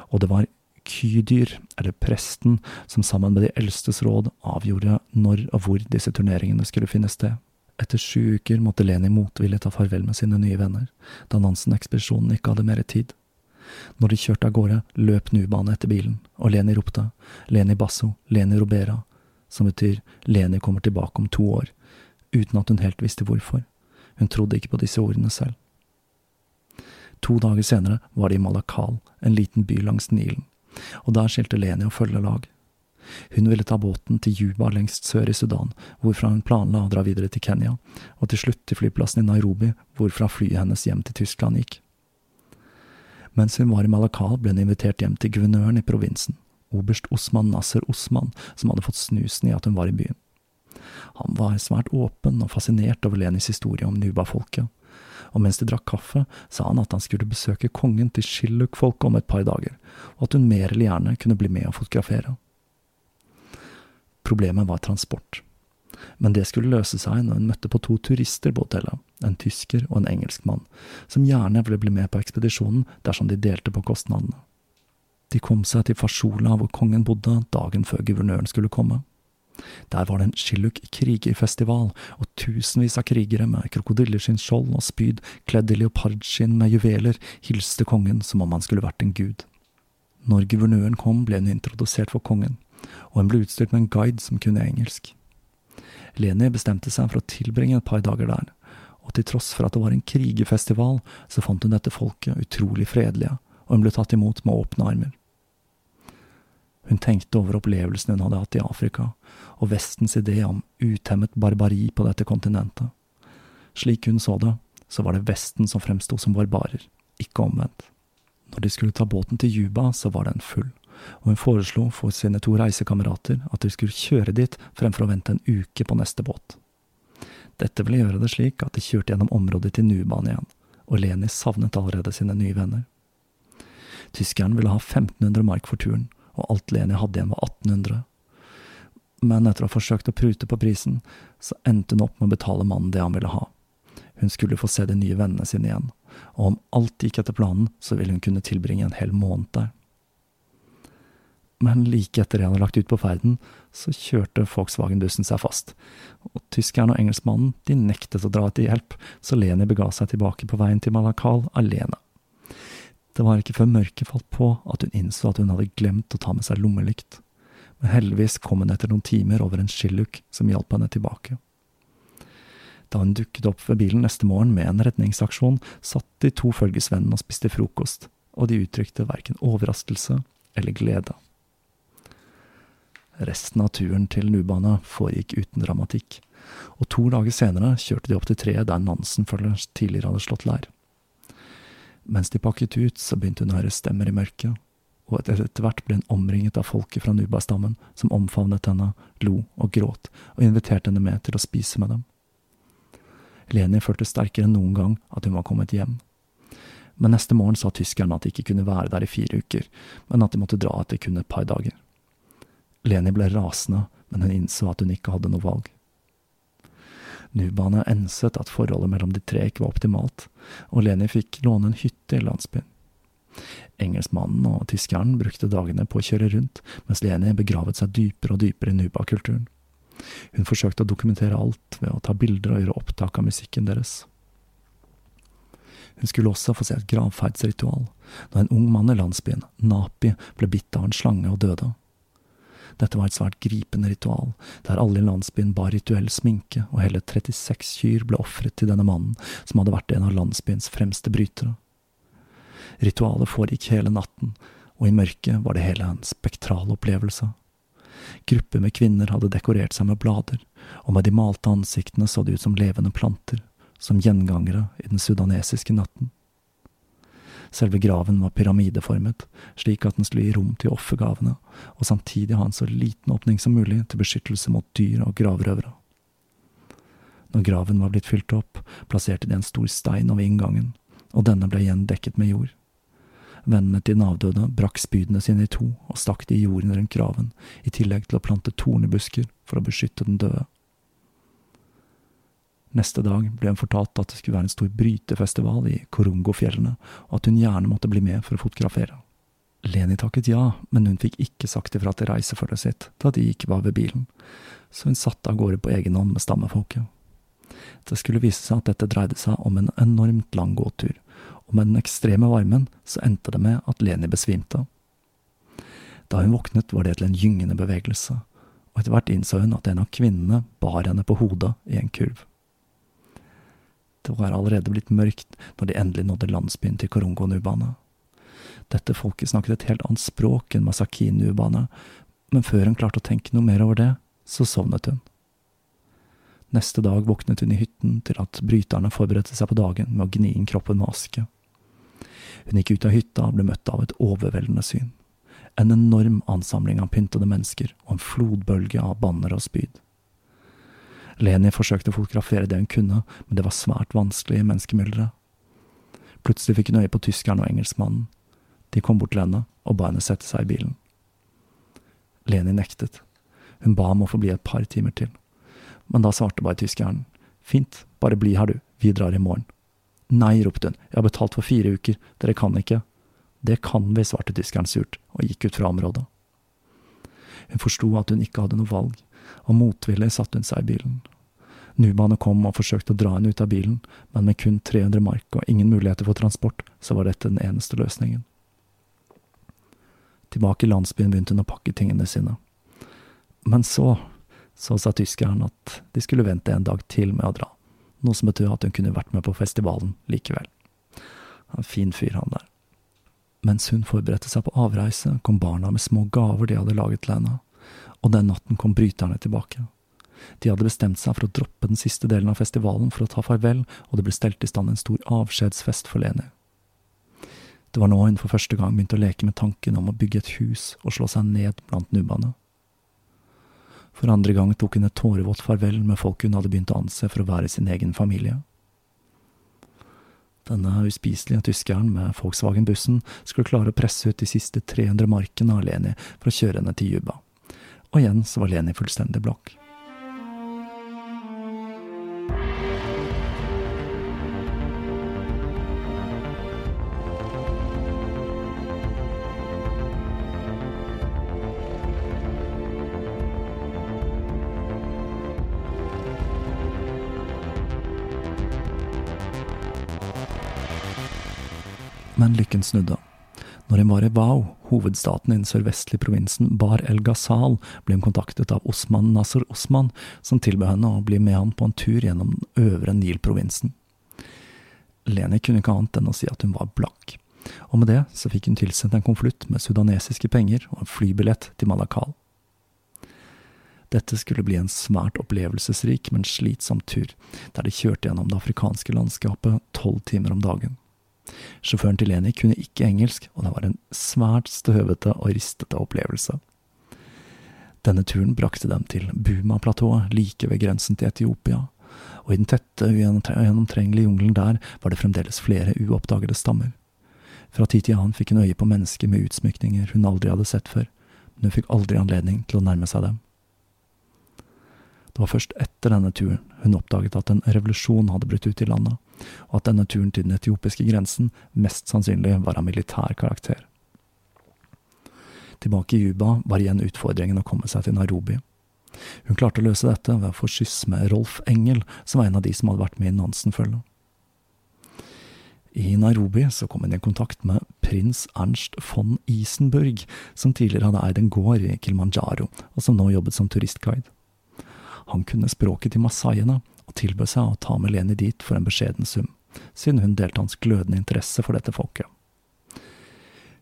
Og det var Kydyr, eller presten, som sammen med de eldstes råd avgjorde når og hvor disse turneringene skulle finne sted. Etter sju uker måtte Leni motvillig ta farvel med sine nye venner, da Nansen-ekspedisjonen ikke hadde mer tid. Når de kjørte av gårde, løp Nubanen etter bilen, og Leni ropte Leni Basso, Leni Robera, som betyr Leni kommer tilbake om to år, uten at hun helt visste hvorfor. Hun trodde ikke på disse ordene selv. To dager senere var de i Malakal, en liten by langs Nilen, og der skilte Leni og følgelag. Hun ville ta båten til Juba lengst sør i Sudan, hvorfra hun planla å dra videre til Kenya, og til slutt til flyplassen i Nairobi, hvorfra flyet hennes hjem til Tyskland gikk. Mens hun var i Malakal, ble hun invitert hjem til guvernøren i provinsen, oberst Osman Nasser Osman, som hadde fått snusen i at hun var i byen. Han var svært åpen og fascinert over Lenis historie om Nuba-folket, og mens de drakk kaffe, sa han at han skulle besøke kongen til Shilluk-folket om et par dager, og at hun mer eller gjerne kunne bli med og fotografere. Problemet var transport. Men det skulle løse seg når hun møtte på to turister på hotellet, en tysker og en engelskmann, som gjerne ville bli med på ekspedisjonen dersom de delte på kostnadene. De kom seg til Fashola, hvor kongen bodde, dagen før guvernøren skulle komme. Der var det en Shilluk krigerfestival, og tusenvis av krigere med krokodilleskinn og spyd, kledd i leopardskinn med juveler, hilste kongen som om han skulle vært en gud. Når guvernøren kom, ble hun introdusert for kongen, og hun ble utstyrt med en guide som kunne engelsk. Leni bestemte seg for å tilbringe et par dager der, og til tross for at det var en krigerfestival, så fant hun dette folket utrolig fredelige, og hun ble tatt imot med åpne armer. Hun tenkte over opplevelsen hun hadde hatt i Afrika, og Vestens idé om utemmet barbari på dette kontinentet. Slik hun så det, så var det Vesten som fremsto som barbarer, ikke omvendt. Når de skulle ta båten til Juba, så var den full og hun foreslo for sine to reisekamerater at de skulle kjøre dit fremfor å vente en uke på neste båt. Dette ville gjøre det slik at de kjørte gjennom området til Nuban igjen, og Leni savnet allerede sine nye venner. Tyskeren ville ha 1500 mark for turen, og alt Leni hadde igjen var 1800. Men etter å ha forsøkt å prute på prisen, så endte hun opp med å betale mannen det han ville ha. Hun skulle få se de nye vennene sine igjen, og om alt gikk etter planen, så ville hun kunne tilbringe en hel måned der. Men like etter det han hadde lagt ut på ferden, så kjørte Volkswagen-bussen seg fast, og tyskeren og engelskmannen de nektet å dra etter hjelp, så Leni bega seg tilbake på veien til Malakal alene. Det var ikke før mørket falt på at hun innså at hun hadde glemt å ta med seg lommelykt, men heldigvis kom hun etter noen timer over en skilluk som hjalp henne tilbake. Da hun dukket opp ved bilen neste morgen med en redningsaksjon, satt de to følgesvennene og spiste frokost, og de uttrykte verken overraskelse eller glede. Resten av turen til Nubana foregikk uten dramatikk, og to dager senere kjørte de opp til treet der Nansen-følgeren tidligere hadde slått leir. Mens de pakket ut, så begynte hun å høre stemmer i mørket, og etter hvert ble hun omringet av folket fra Nuba-stammen, som omfavnet henne, lo og gråt, og inviterte henne med til å spise med dem. Leni følte sterkere enn noen gang at hun var kommet hjem. Men neste morgen sa tyskerne at de ikke kunne være der i fire uker, men at de måtte dra etter kun et par dager. Leni ble rasende, men hun innså at hun ikke hadde noe valg. Nubane enset at forholdet mellom de tre ikke var optimalt, og Leni fikk låne en hytte i landsbyen. Engelskmannen og tyskeren brukte dagene på å kjøre rundt, mens Leni begravet seg dypere og dypere i Nuba-kulturen. Hun forsøkte å dokumentere alt ved å ta bilder og gjøre opptak av musikken deres. Hun skulle også få se et gravferdsritual, da en ung mann i landsbyen, Napi, ble bitt av en slange og døde. Dette var et svært gripende ritual, der alle i landsbyen bar rituell sminke, og hele 36 kyr ble ofret til denne mannen, som hadde vært en av landsbyens fremste brytere. Ritualet foregikk hele natten, og i mørket var det hele en spektral opplevelse. Grupper med kvinner hadde dekorert seg med blader, og med de malte ansiktene så det ut som levende planter, som gjengangere i den sudanesiske natten. Selve graven var pyramideformet, slik at den skulle gi rom til offergavene, og samtidig ha en så liten åpning som mulig til beskyttelse mot dyr og gravrøvere. Når graven var blitt fylt opp, plasserte de en stor stein over inngangen, og denne ble igjen dekket med jord. Vennene til den avdøde brakk spydene sine i to og stakk de i jorden rundt graven, i tillegg til å plante tornebusker for å beskytte den døde. Neste dag ble hun fortalt at det skulle være en stor brytefestival i Korongofjellene, og at hun gjerne måtte bli med for å fotografere. Leni takket ja, men hun fikk ikke sagt ifra til reisefølget sitt da de ikke var ved bilen, så hun satte av gårde på egen hånd med stammefolket. Det skulle vise seg at dette dreide seg om en enormt lang gåtur, og med den ekstreme varmen så endte det med at Leni besvimte. Da hun våknet, var det til en gyngende bevegelse, og etter hvert innså hun at en av kvinnene bar henne på hodet i en kurv. Det var allerede blitt mørkt når de endelig nådde landsbyen til Korongo-nubana. Dette folket snakket et helt annet språk enn Masakin-nubana, men før hun klarte å tenke noe mer over det, så sovnet hun. Neste dag våknet hun i hytten til at bryterne forberedte seg på dagen med å gni inn kroppen med aske. Hun gikk ut av hytta og ble møtt av et overveldende syn. En enorm ansamling av pyntede mennesker og en flodbølge av banner og spyd. Leni forsøkte å fotografere det hun kunne, men det var svært vanskelig i menneskemylderet. Plutselig fikk hun øye på tyskeren og engelskmannen. De kom bort til henne og ba henne sette seg i bilen. Leni nektet. Hun ba om å få bli et par timer til. Men da svarte bare tyskeren. Fint, bare bli her du, vi drar i morgen. Nei, ropte hun, jeg har betalt for fire uker, dere kan ikke. Det kan vi, svarte tyskeren surt, og gikk ut fra området. Hun forsto at hun ikke hadde noe valg, og motvillig satte hun seg i bilen. Nubaene kom og forsøkte å dra henne ut av bilen, men med kun 300 mark og ingen muligheter for transport, så var dette den eneste løsningen. Tilbake i landsbyen begynte hun å pakke tingene sine. Men så, så sa tyskeren at de skulle vente en dag til med å dra, noe som betød at hun kunne vært med på festivalen likevel. En fin fyr, han der. Mens hun forberedte seg på avreise, kom barna med små gaver de hadde laget til henne og den natten kom bryterne tilbake. De hadde bestemt seg for å droppe den siste delen av festivalen for å ta farvel, og det ble stelt i stand en stor avskjedsfest for Leni. Det var nå hun for første gang begynte å leke med tanken om å bygge et hus og slå seg ned blant nubbene. For andre gang tok hun et tårevått farvel med folk hun hadde begynt å anse for å være sin egen familie. Denne uspiselige tyskeren med Volkswagen-bussen skulle klare å presse ut de siste 300 markene av Leni for å kjøre henne til Juba og igjen så var Leni fullstendig blakk. Men lykken snudde. Når hun var i Wau, hovedstaten i den sørvestlige provinsen Bar el Ghazal, ble hun kontaktet av Osman Nasser Osman, som tilbød henne å bli med han på en tur gjennom den øvre Nil-provinsen. Leni kunne ikke annet enn å si at hun var blakk, og med det så fikk hun tilsendt en konvolutt med sudanesiske penger og en flybillett til Malakal. Dette skulle bli en svært opplevelsesrik, men slitsom tur, der de kjørte gjennom det afrikanske landskapet tolv timer om dagen. Sjåføren til Leni kunne ikke engelsk, og det var en svært støvete og ristete opplevelse. Denne turen brakte dem til Buma-platået, like ved grensen til Etiopia, og i den tette, ugjennomtrengelige jungelen der var det fremdeles flere uoppdagede stammer. Fra tid til annen fikk hun øye på mennesker med utsmykninger hun aldri hadde sett før, men hun fikk aldri anledning til å nærme seg dem. Det var først etter denne turen hun oppdaget at en revolusjon hadde brutt ut i landet, og at denne turen til den etiopiske grensen mest sannsynlig var av militær karakter. Tilbake i Juba var igjen utfordringen å komme seg til Nairobi. Hun klarte å løse dette ved å få skyss med Rolf Engel, som var en av de som hadde vært med i Nansen-følget. I Nairobi så kom hun i kontakt med prins Ernst von Isenburg, som tidligere hadde eid en gård i Kilimanjaro, og som nå jobbet som turistguide. Han kunne språket til masaiene, og tilbød seg å ta med Leni dit for en beskjeden sum, siden hun delte hans glødende interesse for dette folket.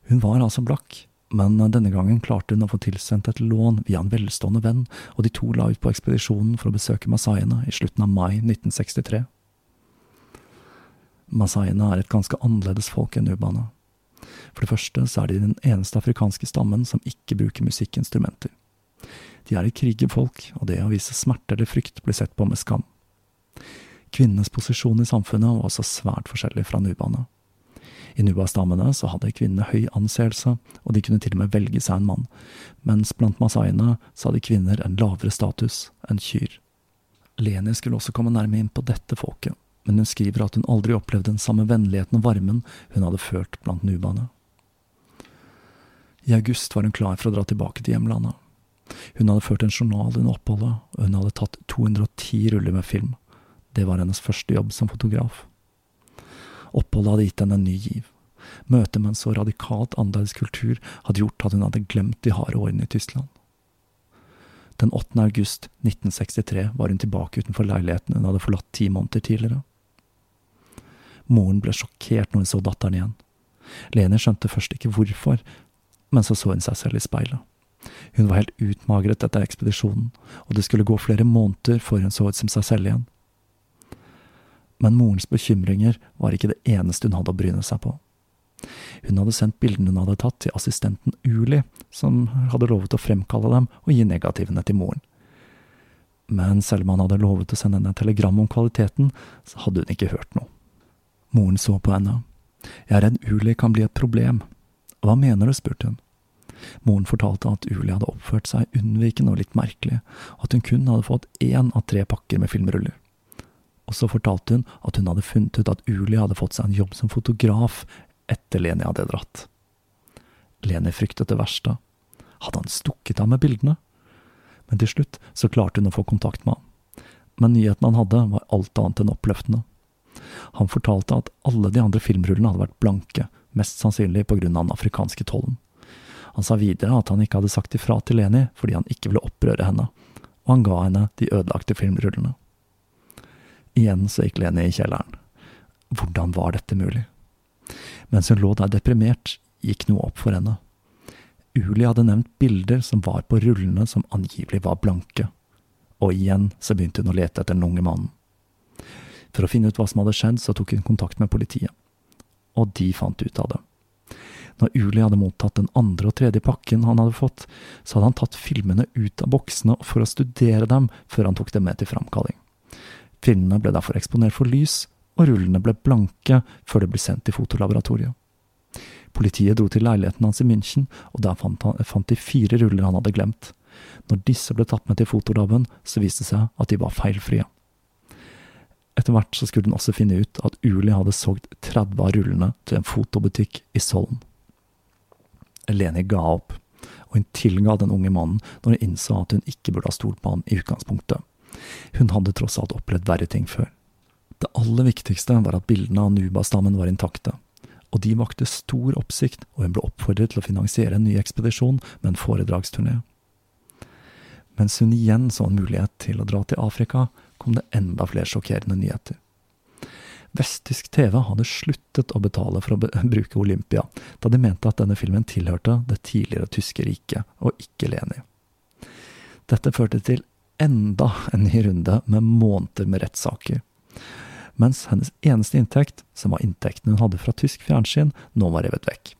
Hun var altså blakk, men denne gangen klarte hun å få tilsendt et lån via en velstående venn, og de to la ut på ekspedisjonen for å besøke masaiene i slutten av mai 1963. Masaiene er et ganske annerledes folk enn urbane. For det første så er de den eneste afrikanske stammen som ikke bruker musikkinstrumenter. De er et krigerfolk, og det å vise smerte eller frykt blir sett på med skam. Kvinnenes posisjon i samfunnet var også svært forskjellig fra nubaene. I nuba-stammene så hadde kvinnene høy anseelse, og de kunne til og med velge seg en mann, mens blant masaiene så hadde kvinner en lavere status enn kyr. Leni skulle også komme nærmere inn på dette folket, men hun skriver at hun aldri opplevde den samme vennligheten og varmen hun hadde følt blant nubaene. I august var hun klar for å dra tilbake til hjemlandet. Hun hadde ført en journal under oppholdet, og hun hadde tatt 210 ruller med film. Det var hennes første jobb som fotograf. Oppholdet hadde gitt henne en ny giv. Møtet med en så radikalt annerledes kultur hadde gjort at hun hadde glemt de harde årene i Tyskland. Den 8. august 1963 var hun tilbake utenfor leiligheten hun hadde forlatt ti måneder tidligere. Moren ble sjokkert når hun så datteren igjen. Leni skjønte først ikke hvorfor, men så så hun seg selv i speilet. Hun var helt utmagret etter ekspedisjonen, og det skulle gå flere måneder før hun så ut som seg selv igjen. Men morens bekymringer var ikke det eneste hun hadde å bryne seg på. Hun hadde sendt bildene hun hadde tatt til assistenten Uli, som hadde lovet å fremkalle dem og gi negativene til moren. Men selv om han hadde lovet å sende henne et telegram om kvaliteten, så hadde hun ikke hørt noe. Moren så på henne. Jeg er redd Uli kan bli et problem. Hva mener du, spurte hun. Moren fortalte at Uli hadde oppført seg unnvikende og litt merkelig, og at hun kun hadde fått én av tre pakker med filmruller. Og så fortalte hun at hun hadde funnet ut at Uli hadde fått seg en jobb som fotograf etter Leni hadde dratt. Leni fryktet det verste. Hadde han stukket av med bildene? Men til slutt så klarte hun å få kontakt med ham. Men nyheten han hadde, var alt annet enn oppløftende. Han fortalte at alle de andre filmrullene hadde vært blanke, mest sannsynlig på grunn av den afrikanske tollen. Han sa videre at han ikke hadde sagt ifra til Leni fordi han ikke ville opprøre henne, og han ga henne de ødelagte filmrullene. Igjen så gikk Lene i kjelleren. Hvordan var dette mulig? Mens hun lå der deprimert, gikk noe opp for henne. Uli hadde nevnt bilder som var på rullene som angivelig var blanke, og igjen så begynte hun å lete etter den unge mannen. For å finne ut hva som hadde skjedd, så tok hun kontakt med politiet, og de fant ut av det. Når Uli hadde mottatt den andre og tredje pakken han hadde fått, så hadde han tatt filmene ut av boksene for å studere dem før han tok dem med til framkalling. Filmene ble derfor eksponert for lys, og rullene ble blanke før det ble sendt til fotolaboratoriet. Politiet dro til leiligheten hans i München, og der fant, han, fant de fire ruller han hadde glemt. Når disse ble tatt med til fotolaben, så viste det seg at de var feilfrie. Etter hvert så skulle hun også finne ut at Uli hadde solgt 30 av rullene til en fotobutikk i Sollen. Eleni ga opp, og hun tilga den unge mannen når hun innså at hun ikke burde ha stolt på ham i utgangspunktet. Hun hadde tross alt opplevd verre ting før. Det aller viktigste var at bildene av Nuba-stammen var intakte. og de vakte stor oppsikt, og hun ble oppfordret til å finansiere en ny ekspedisjon med en foredragsturné. Mens hun igjen så en mulighet til å dra til Afrika, kom det enda flere sjokkerende nyheter. Vesttysk TV hadde sluttet å betale for å be bruke Olympia, da de mente at denne filmen tilhørte det tidligere tyske riket, og ikke Leni. Dette førte til enda en ny runde med måneder med rettssaker. Mens hennes eneste inntekt, som var inntekten hun hadde fra tysk fjernsyn, nå var revet vekk.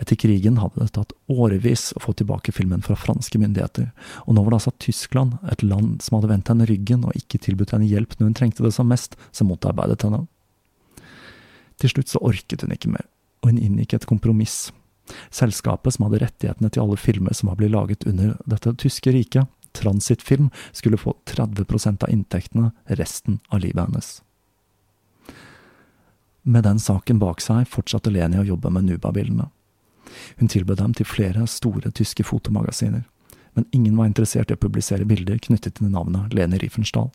Etter krigen hadde det tatt årevis å få tilbake filmen fra franske myndigheter, og nå var det altså Tyskland, et land som hadde vendt henne ryggen og ikke tilbudt henne hjelp når hun trengte det som mest, som motarbeidet henne. Til slutt så orket hun ikke mer, og hun inngikk et kompromiss. Selskapet som hadde rettighetene til alle filmer som var blitt laget under dette tyske riket, Transitfilm, skulle få 30% av inntektene resten av livet hennes. Med den saken bak seg fortsatte Leni å jobbe med Nuba-bildene. Hun tilbød dem til flere store tyske fotomagasiner, men ingen var interessert i å publisere bilder knyttet til navnet Leni Riefenstahl.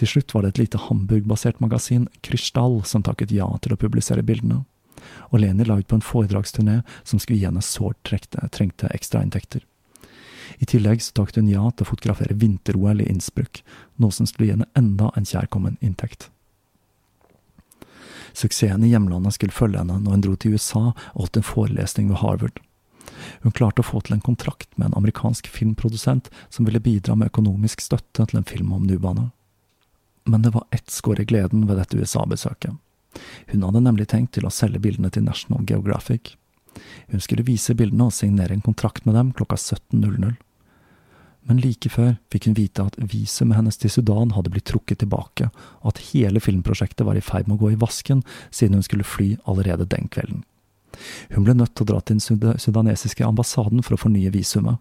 Til slutt var det et lite Hamburg-basert magasin, Krystall, som takket ja til å publisere bildene, og Leni la ut på en foredragsturné som skulle gi henne sårt trengte ekstrainntekter. I tillegg så takket hun ja til å fotografere vinter-OL i Innsbruck, noe som skulle gi henne enda en kjærkommen inntekt. Suksessen i hjemlandet skulle følge henne når hun dro til USA og holdt en forelesning ved Harvard. Hun klarte å få til en kontrakt med en amerikansk filmprodusent som ville bidra med økonomisk støtte til en film om nubaene. Men det var ett skår i gleden ved dette USA-besøket. Hun hadde nemlig tenkt til å selge bildene til National Geographic. Hun skulle vise bildene og signere en kontrakt med dem klokka 17.00 men like før fikk hun vite at visumet hennes til Sudan hadde blitt trukket tilbake, og at hele filmprosjektet var i ferd med å gå i vasken siden hun skulle fly allerede den kvelden. Hun ble nødt til å dra til den sudanesiske ambassaden for å fornye visumet.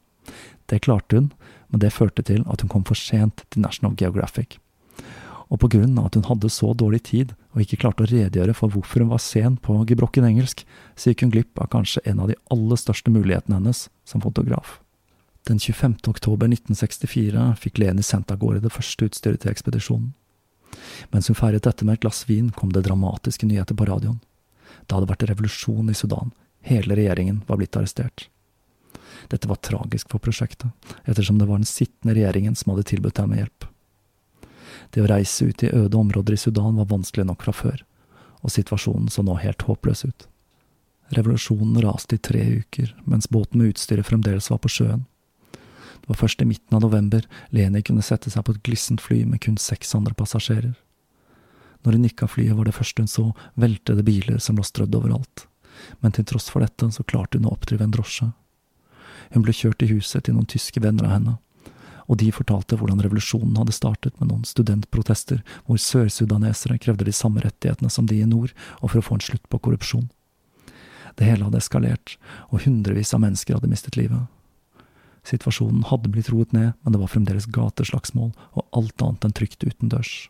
Det klarte hun, men det førte til at hun kom for sent til National Geographic. Og på grunn av at hun hadde så dårlig tid og ikke klarte å redegjøre for hvorfor hun var sen på gebrokken engelsk, så gikk hun glipp av kanskje en av de aller største mulighetene hennes som fotograf. Den 25. oktober 1964 fikk Leni sendt av gårde det første utstyret til ekspedisjonen. Mens hun feiret dette med et glass vin, kom det dramatiske nyheter på radioen. Det hadde vært revolusjon i Sudan. Hele regjeringen var blitt arrestert. Dette var tragisk for prosjektet, ettersom det var den sittende regjeringen som hadde tilbudt dem hjelp. Det å reise ut i øde områder i Sudan var vanskelig nok fra før, og situasjonen så nå helt håpløs ut. Revolusjonen raste i tre uker, mens båten med utstyret fremdeles var på sjøen. Det var først i midten av november Leni kunne sette seg på et glissent fly med kun seks andre passasjerer. Når hun gikk av flyet, var det første hun så, veltede biler som lå strødd overalt, men til tross for dette så klarte hun å oppdrive en drosje. Hun ble kjørt til huset til noen tyske venner av henne, og de fortalte hvordan revolusjonen hadde startet med noen studentprotester hvor sørsudanesere krevde de samme rettighetene som de i nord, og for å få en slutt på korrupsjon. Det hele hadde eskalert, og hundrevis av mennesker hadde mistet livet. Situasjonen hadde blitt roet ned, men det var fremdeles gateslagsmål og alt annet enn trygt utendørs.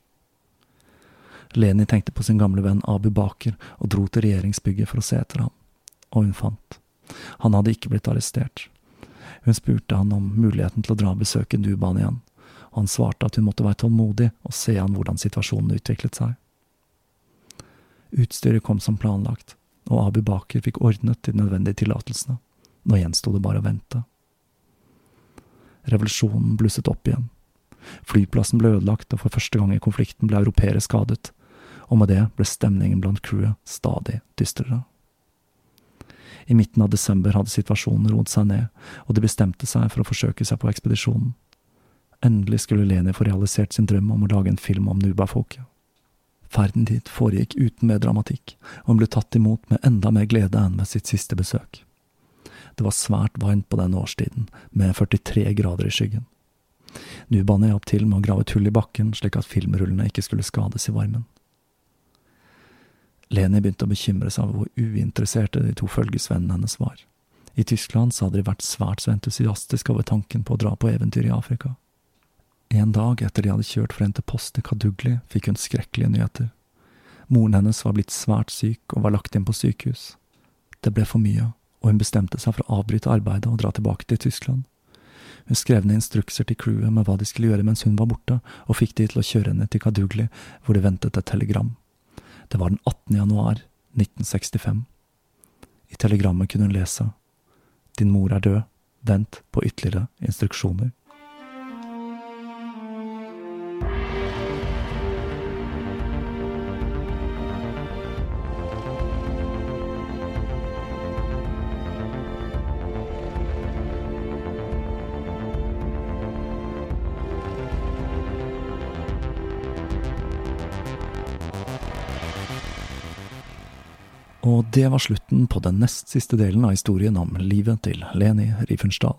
Leni tenkte på sin gamle venn Abu Baker og dro til regjeringsbygget for å se etter ham, og hun fant. Han hadde ikke blitt arrestert. Hun spurte han om muligheten til å dra og besøke Duban igjen, og han svarte at hun måtte være tålmodig og se an hvordan situasjonen utviklet seg. Utstyret kom som planlagt, og Abu Baker fikk ordnet de nødvendige tillatelsene. Nå gjensto det bare å vente. Revolusjonen blusset opp igjen. Flyplassen ble ødelagt, og for første gang i konflikten ble europeere skadet, og med det ble stemningen blant crewet stadig dystrere. I midten av desember hadde situasjonen roet seg ned, og de bestemte seg for å forsøke seg på ekspedisjonen. Endelig skulle Leni få realisert sin drøm om å lage en film om Nuba-folket. Ferden dit foregikk uten mer dramatikk, og hun ble tatt imot med enda mer glede enn ved sitt siste besøk. Det var svært varmt på den årstiden, med 43 grader i skyggen. Nubane hjalp til med å grave et hull i bakken, slik at filmrullene ikke skulle skades i varmen. Leni begynte å bekymre seg over hvor uinteresserte de to følgesvennene hennes var. I Tyskland så hadde de vært svært så entusiastiske over tanken på å dra på eventyr i Afrika. En dag etter de hadde kjørt frem til post i Kadugli, fikk hun skrekkelige nyheter. Moren hennes var blitt svært syk og var lagt inn på sykehus. Det ble for mye, og hun bestemte seg for å avbryte arbeidet og dra tilbake til Tyskland. Hun skrev ned instrukser til crewet med hva de skulle gjøre mens hun var borte, og fikk de til å kjøre henne til Kadugli, hvor det ventet et telegram. Det var den 18. januar, 1965. I telegrammet kunne hun lese Din mor er død. Vent på ytterligere instruksjoner. Og det var slutten på den nest siste delen av historien om livet til Leni Riefensdahl.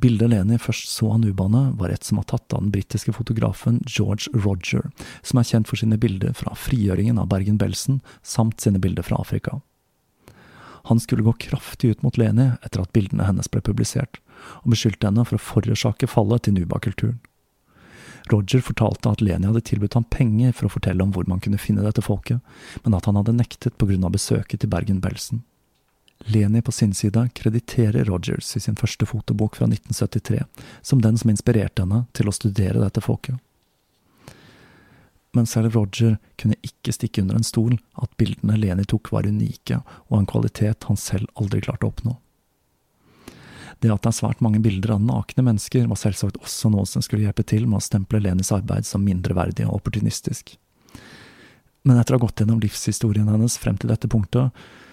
Bildet Leni først så av nubaene, var et som var tatt av den britiske fotografen George Roger, som er kjent for sine bilder fra frigjøringen av Bergen-Belsen, samt sine bilder fra Afrika. Han skulle gå kraftig ut mot Leni etter at bildene hennes ble publisert, og beskyldte henne for å forårsake fallet til nubakulturen. Roger fortalte at Leni hadde tilbudt ham penger for å fortelle om hvor man kunne finne dette folket, men at han hadde nektet på grunn av besøket til Bergen-Belsen. Leni på sin side krediterer Rogers i sin første fotobok fra 1973 som den som inspirerte henne til å studere dette folket. Men selv Roger kunne ikke stikke under en stol at bildene Leni tok var unike og en kvalitet han selv aldri klarte å oppnå. Det at det er svært mange bilder av nakne mennesker, var selvsagt også noe som skulle hjelpe til med å stemple Lenis arbeid som mindreverdig og opportunistisk. Men etter å ha gått gjennom livshistorien hennes frem til dette punktet,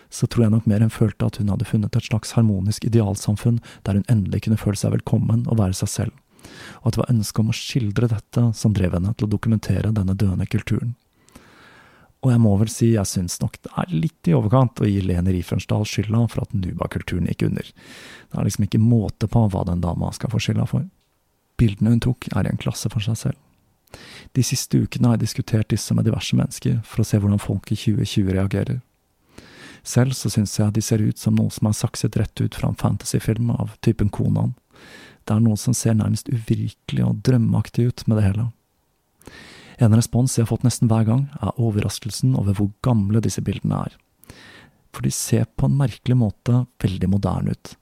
så tror jeg nok mer enn følte at hun hadde funnet et slags harmonisk idealsamfunn der hun endelig kunne føle seg velkommen og være seg selv, og at det var ønsket om å skildre dette som drev henne til å dokumentere denne døende kulturen. Og jeg må vel si jeg syns nok det er litt i overkant å gi Lene Riefensdahl skylda for at Nuba-kulturen gikk under. Det er liksom ikke måte på hva den dama skal få skylda for. Bildene hun tok, er i en klasse for seg selv. De siste ukene har jeg diskutert disse med diverse mennesker, for å se hvordan folk i 2020 reagerer. Selv så syns jeg de ser ut som noe som er sakset rett ut fra en fantasyfilm av typen Konan. Det er noe som ser nærmest uvirkelig og drømmeaktig ut med det hele. En respons jeg har fått nesten hver gang, er overraskelsen over hvor gamle disse bildene er. For de ser på en merkelig måte veldig moderne ut,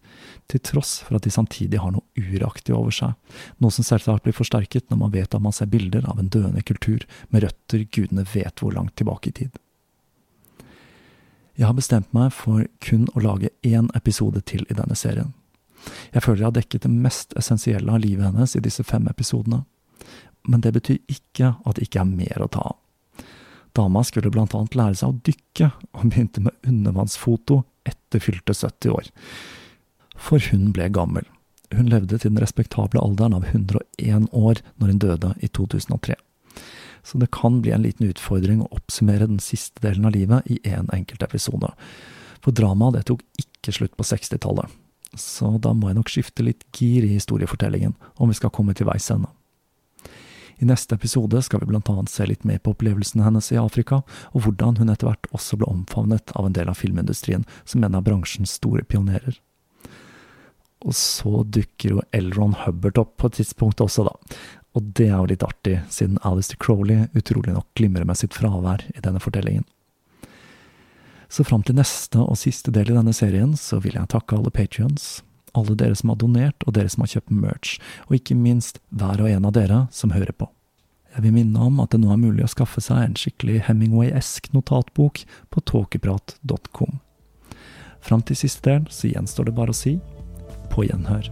til tross for at de samtidig har noe uraktig over seg, noe som selvsagt blir forsterket når man vet at man ser bilder av en døende kultur med røtter gudene vet hvor langt tilbake i tid. Jeg har bestemt meg for kun å lage én episode til i denne serien. Jeg føler jeg har dekket det mest essensielle av livet hennes i disse fem episodene, men det betyr ikke at det ikke er mer å ta av. Dama skulle blant annet lære seg å dykke, og begynte med undervannsfoto etter fylte 70 år. For hun ble gammel. Hun levde til den respektable alderen av 101 år når hun døde i 2003. Så det kan bli en liten utfordring å oppsummere den siste delen av livet i én en enkelt episode. For dramaet det tok ikke slutt på 60-tallet. Så da må jeg nok skifte litt gir i historiefortellingen om vi skal komme til veis ende. I neste episode skal vi blant annet se litt mer på opplevelsene hennes i Afrika, og hvordan hun etter hvert også ble omfavnet av en del av filmindustrien som en av bransjens store pionerer. Og så dukker jo Elron Hubbard opp på et tidspunkt også, da. Og det er jo litt artig, siden Alistair Crowley utrolig nok glimrer med sitt fravær i denne fortellingen. Så fram til neste og siste del i denne serien, så vil jeg takke alle patrions, alle dere som har donert, og dere som har kjøpt merch, og ikke minst hver og en av dere som hører på. Jeg vil minne om at det nå er mulig å skaffe seg en skikkelig Hemingway-esk notatbok på tåkeprat.com. Fram til siste del så gjenstår det bare å si på gjenhør.